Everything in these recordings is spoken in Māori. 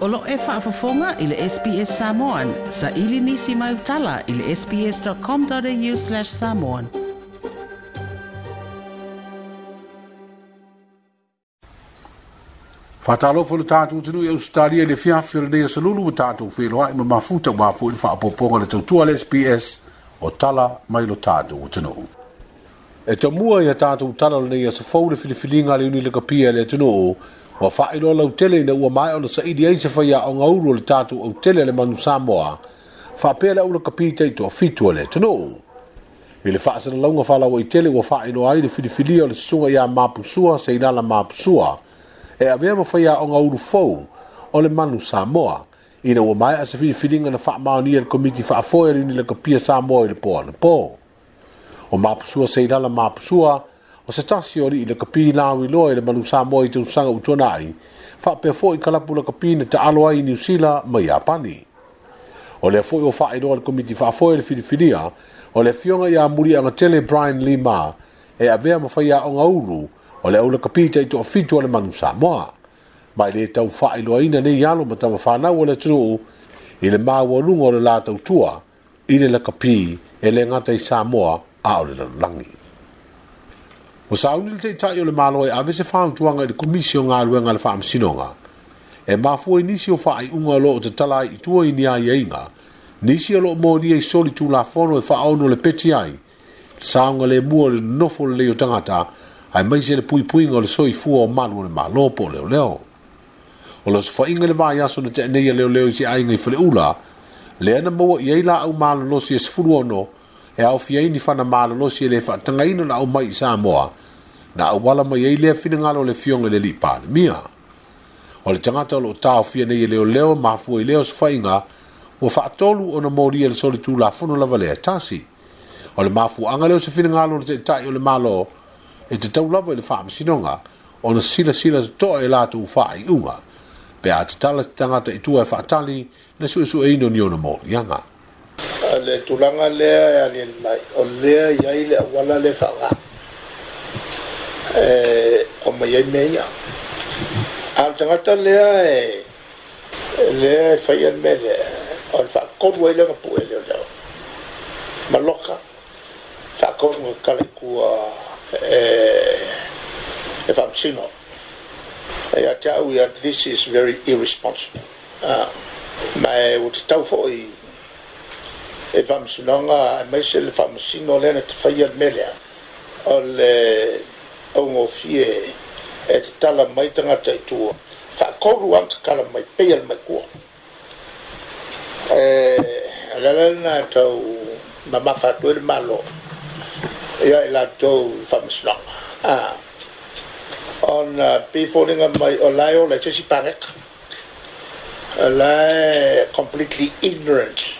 Olo e whaafafonga i le SBS Samoan. Sa ili nisi mai utala i le sbs.com.au slash samoan. Whatalofo le tātou tunu e Australia le fiafio le nea salulu ma tātou wheloa i ma mafuta wafu i whaapoponga le tautua le SBS o tala mai lo tātou tunu. E tamua ia a tātou tala le nea sa fau le filifilinga le uni le kapia le tunu o ua faailoa lautele ina ua mae ona saʻili ai se faiaʻoga ulu o le tatou outele a le manu samoa faapea le aulakapi taʻitoʻafitu a le tonuu i le faasalalauga falauaitele ua faailoa ai le filifilia o le susuga iā mapusua seilala mapusua e avea ma faiaʻoga ulu fou o le manu samoa ina ua mae a se filifiliga na faamaonia i le komiti faafoe a le unilakapia samoa i le po ana po o mapusua seilala mapusua o se tasi ori i le kapi na awi loa i le manu sa i te usanga utona ai, wha pe fo i kalapu le kapi na te aloa i New Zealand mai a pani. O le fo o wha i le komiti wha fo i le filifilia, o le fionga i a muri anga tele Brian Lima, e a vea mawhai a onga uru, o le au le kapi te i to afitu le manu sa Mai le tau wha i loa ina ne i alo matama whanau o le tru, i le maa ua lungo le la tau tua, i le le kapi e le ngata i a o le langi o sauni le taʻitaʻi o le malo e ave se faaotuaga i le komisi o galuega a le faamasinoga e mafua i nisi o faaiʻuga o loo o tatala ai itua i niaiaiga e nisi o loo molia i e soli tulafono e faaono le peti ai le sauga lemua o le nonofo o lelei o tagata ae maise le puipuiga o le soifua o malu o le malo po o leoleo o loo sofaʻiga i le vaiaso na teʻaneia leoleo i se aiga i faleʻula lea na maua i ai laau malolosi e sefulu ono e au fia ini fana maalo no si ele fa tanga ina na au mai i Samoa na au wala mai eile a fina ngalo le fionga le li paana mia o le tangata o lo tau fia nei e leo leo mafua i e leo sa inga o fa atolu o na mori ele soli tu la fono la valea tasi o le mafua anga leo sa fina ngalo le te tai o le malo e te tau lava ele faa masinonga o na sila sila to e la tu faa i unga pe a te tala tangata i tua e fa atali na su e su e ino ni o na mori yanga le tulanga le ali mai o le yai le wala le fala eh o mai mai ya al tanga ta le le fai el mele o fa kon wai le pu le le ma loka fa kon wai kala ku eh e fa sino e ya ta u ya this is very irresponsible ah mai u tau fo i e faamasulaga e maise le faamasino lea na tafaia le mea lea o le eh, augofie e tatala mai tagata itua faakoru aga kakala mai peia le maikua eh, lala lana tau mamafa atu e le malo ia i latou faamasulaga ona uh, pifoliga mai o lae o laitesi pageka lae completely ignorant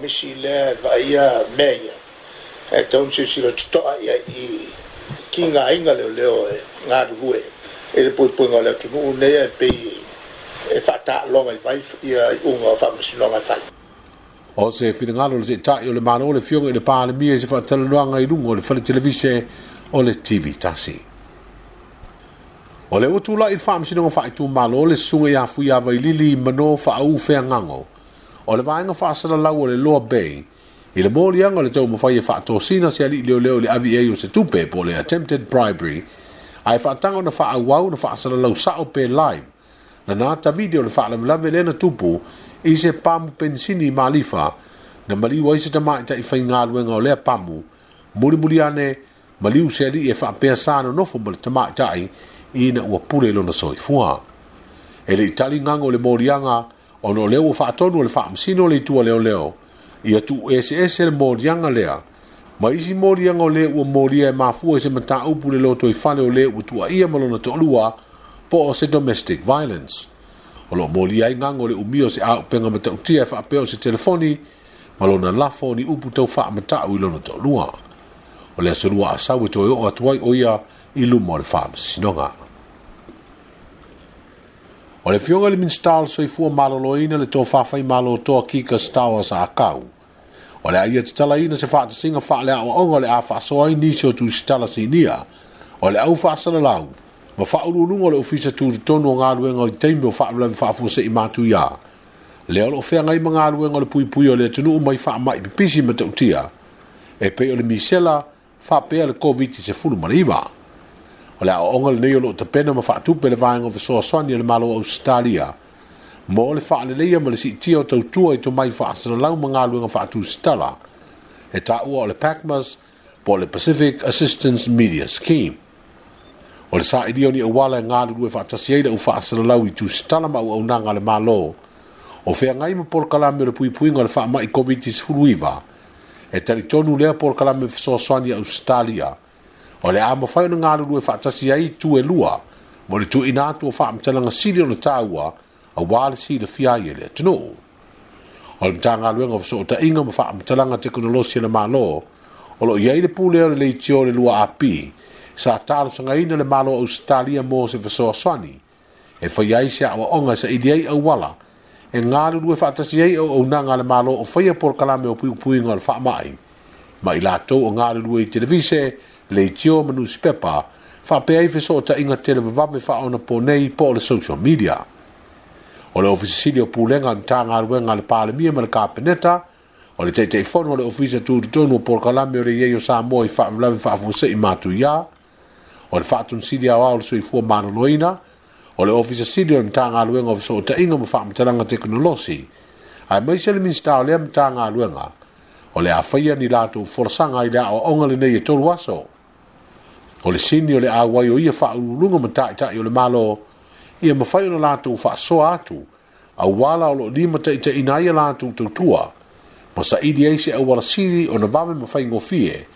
misi le vaia meia e tau nisi si lo tutoa ia i ki ngā inga leo leo e ngā ruhue e le pui pui ngā leo tunu unei e pei e whata longa i vai ia i unga o whamasi longa i vai O se fina ngā lo se tae o le mana o le fionga i le pāle mia se whata luanga i lungo le whale televise o le TV tasi O le utu la i whamasi longa whaitu malo le sunga i afu i avai lili i mano whaau whea ngango o le vaenga whaasala lau o le loa bay, i le mōrianga le tau mawhai e whaato sina se ali leo leo le avi e o se tupe po le attempted bribery, ai whaatango na whaa wau na whaasala lau sao pe live, na nāta video le whaalam lawe le na tupu i se pāmu pensini i Malifa, na maliwa i se tama i tai whai ngāruenga o lea pāmu, muri muri ane, maliu se ali e whaa pēr sāna nofu mali tama i tai, i na ua pule lona soifua. E le itali ngango le mōrianga, le mōrianga, ono leo wa faatonu le faam sino le tua leo leo. Ia tu SS le morianga lea. Ma isi morianga o le ua moria e mafua se mata upu le loto i fane o le ua tua ia malona te olua po o se domestic violence. O lo moria i ngang o le umio se a upenga mata utia e faapeo se telefoni malona lafo ni upu tau faa mata u ilona te olua. O le asurua asawe toi o atuai o ia ilu mo le faam sinonga. Ia le fionga min minstal so i fua malolo ina le tō i malo tō a kika stau sa a kau. O le aia te tala ina se whaata singa wha le awa onga le a wha soa i nisio tu i stala si nia. O au wha sana lau, ma wha uru nunga le ufisa tu tu tonu o ngā ruenga o i teimi o wha ulami wha se i mātu ia. Le alo fea ngai ma ngā ruenga le pui pui ole le tunu umai wha mai pipisi ma tautia. E pe ole le misela wha pea le COVID-19 se fulu mariva. Ola o le aʻoʻoga lenei o loo tapena ma faatupe le of o fesoasoani i le malo australia mo o le faaleleia ma le siitia o tautua i tomai faasalalau ma galuega faatusitala e taʻua o le pacmas po le pacific assistance media scheme o le saʻilia o ni auala e galulu e faatasi ai leʻu faasalalau i stala ma auaunaga nga le malo o feagai ma polokalame o le pui nga le mai covid-19 is e talitonu lea polokalame so i australia o le a mafai ona galulu e faatasi ai tuelua mo le tuuina atu o faamatalaga sili ona taua auā le silafia ai e le atunuu o le matagaluega o fesoʻotaʻiga ma faamatalaga tekinolosi e le malo o loo iai le pulea o le leitio le lua api sa talosagaina le malo ausitalia mo se fesoasoani e faia ai se onga sa saʻili ai wala. e galulu e faatasi ai auaunaga a le malo o por polokalame o puigupuiga o le faamaʻi ma i latou o galulu i televise le tio manu spepa fa pe ai fiso ta inga tele va me fa ona po nei po le social media o le ofisi sili o pulenga ntanga alwe ngal pale mie mal kapeneta o le tete fon o le ofisi tu tonu por kalame o le yeyo sa mo i fa vlave fa fuse i matu ya o le fatun sili a wawal sui fua manoloina o le ofisi sili o ntanga alwe ngal fiso o ta inga mo fa mtalanga teknolosi ai mai sele minsta o le mtanga alwe ngal o le afaia ni lātou forasaga i le aʻoaʻoga lenei e toluaso o le sini o le auai o ia faaulunga mataʻitaʻi o le malo ia mafai ona latou faasoa atu auala o loo lima taʻitaʻiina ai a latou tautua ma saʻili ai se aualasili ona vave mafai gofie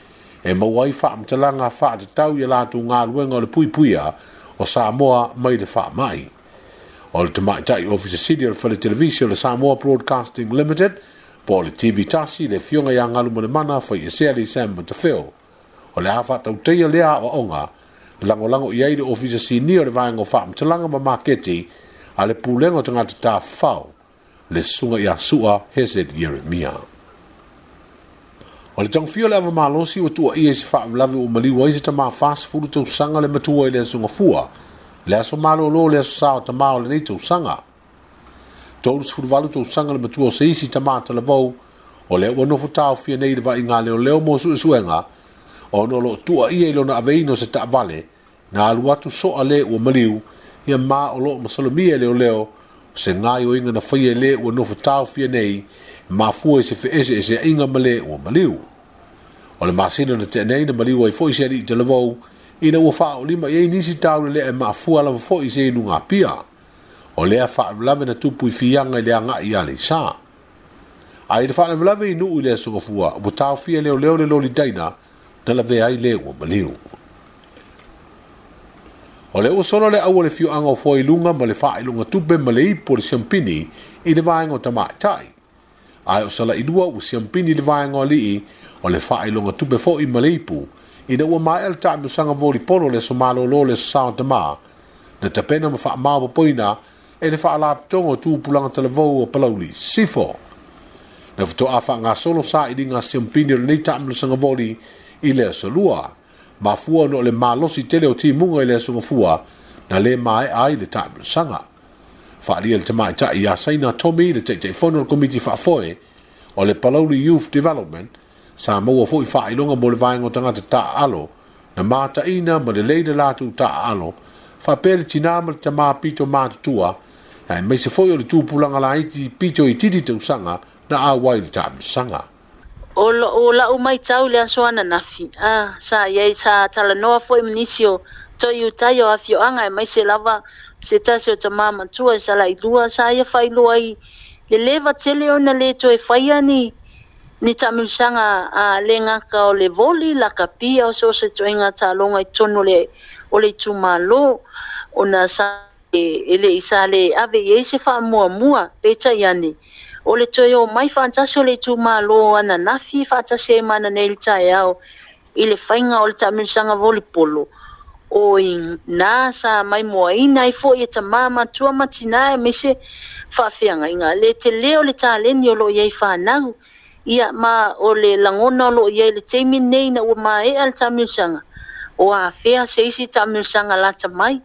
e maua ai faamatalaga faatatau ia latou galuega o le puipuia o samoa mai le faamaʻi o le tamaʻitaʻi ofisa sili o le faletelevisi o le samoa broadcasting limited po o le tv tasi le fioga iā galu ma e le mana faiesea leisema matafeo o le hafa tau teia lea wa onga, lango lango i aile ofisa sinia le vaenga o faa mtalanga ma maketi, a le pulengo tanga te taa fau, le sunga i asua hesed Yeremia. O le tang fio le ava malosi wa tua ia e si faa vlavi o mali waise ta maa fast food tau sanga le matua i le sunga fua, le aso malo lo le aso sao ta maa o le nei tau sanga. Tolus furvalu tau sanga le matua o seisi ta maa talavau, o le ua nofu tau fia nei le va inga leo leo mo su isuenga, e le o no lo tua ia ilo na aveino se ta vale na alu atu so ale o maliu ia ma o lo ma salomia e leo leo se ngai o inga na faya le o no fatao fia nei e ma fua se fe ese ese inga male o maliu o le masina na te nei na maliu ai fo ise ali te lavou ina ua faa o lima iei nisi tau le lea ma fua lava fo ise inu ngā pia o lea faa lave na tupu i fianga lea ngā i ale isaa Ai te whanau lawe i nuu i lea sunga fua, o tau fia leo leo le loli daina, tala ve ai le o maliu. O le usolo le awa le fio anga o fwoi lunga ma le faa ilunga tupe ma le ipo le siampini i le vaenga o tamai tai. Ai o sala idua u siampini le vaenga o lii o le faa ilunga tupe fo i ma le ipo i na ua maa el taa miusanga voli polo le somalo lo le sasao tamaa na tapena ma faa maa wapoina e le faa laptongo tu pulanga tala vau o palauli sifo. Na fito afa nga solo saa i di nga siampini le nei taa miusanga voli i solua asolua ma fua no le malosi tele o timuga i le aso mafua na lē maeʻa ai le taʻamilosaga faaalia le tamaʻitaʻi iā saina tomi le taʻitaʻifono o le komiti faafoe o le palauli youth development sa maua foʻi faailoga mo le vaega o ta alo na ma mataʻina ma le tu ta alo faapea le tinā ma le tamā pito matutua ae maise foʻi o le tupulaga ti pito i sanga na a auai le sanga o laʻu maitau i le aso ananafi a ah, sa iai sa talanoa foʻi manisi o toe iutai o afioaga e maise lava se tasi o tamā matua i salailua sa ia failo ai lelē vatele ona lē toe faia ni tamilisaga a lēgaka o le voli lakapia o sooso e toiga taloga itonu o le itumālō ona aeleʻi sa le ave iai se fa'amuamua peita i ane o le toe o mai faatasi e o le itumālō ana nafi faatasi ai mananei le taeao i le faiga o le taamilisaga volipolo o i nā sa mai moaina ai foʻi e tamā matua matinā e ma ise faafeagaiga le tele o le taleni o loo iai fanau ia ma o le lagona o loo iai le teimi nei na ua māeʻa le taamilisaga o afea se isi taamilisaga la tamai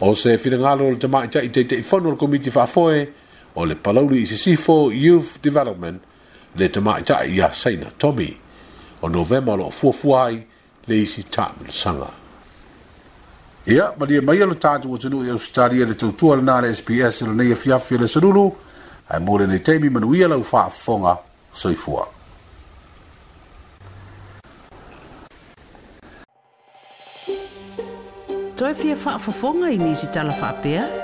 o se filagalo o le tamaʻitaʻi teitei fonu o le komiti faafoe o le palauli i sisifo Youth Development le tamaitaʻi ia saina Tommy o novema o loo fuafua ai le isi taʻamanasaga ia malie mai a lo tatou atunuu i ausitalia le tautua lenā le sps lenei afiafi e le salulu ae mo lenei taimi manuia lau faafofoga soifua Toi fia faa fofonga i nisi tala faa pia?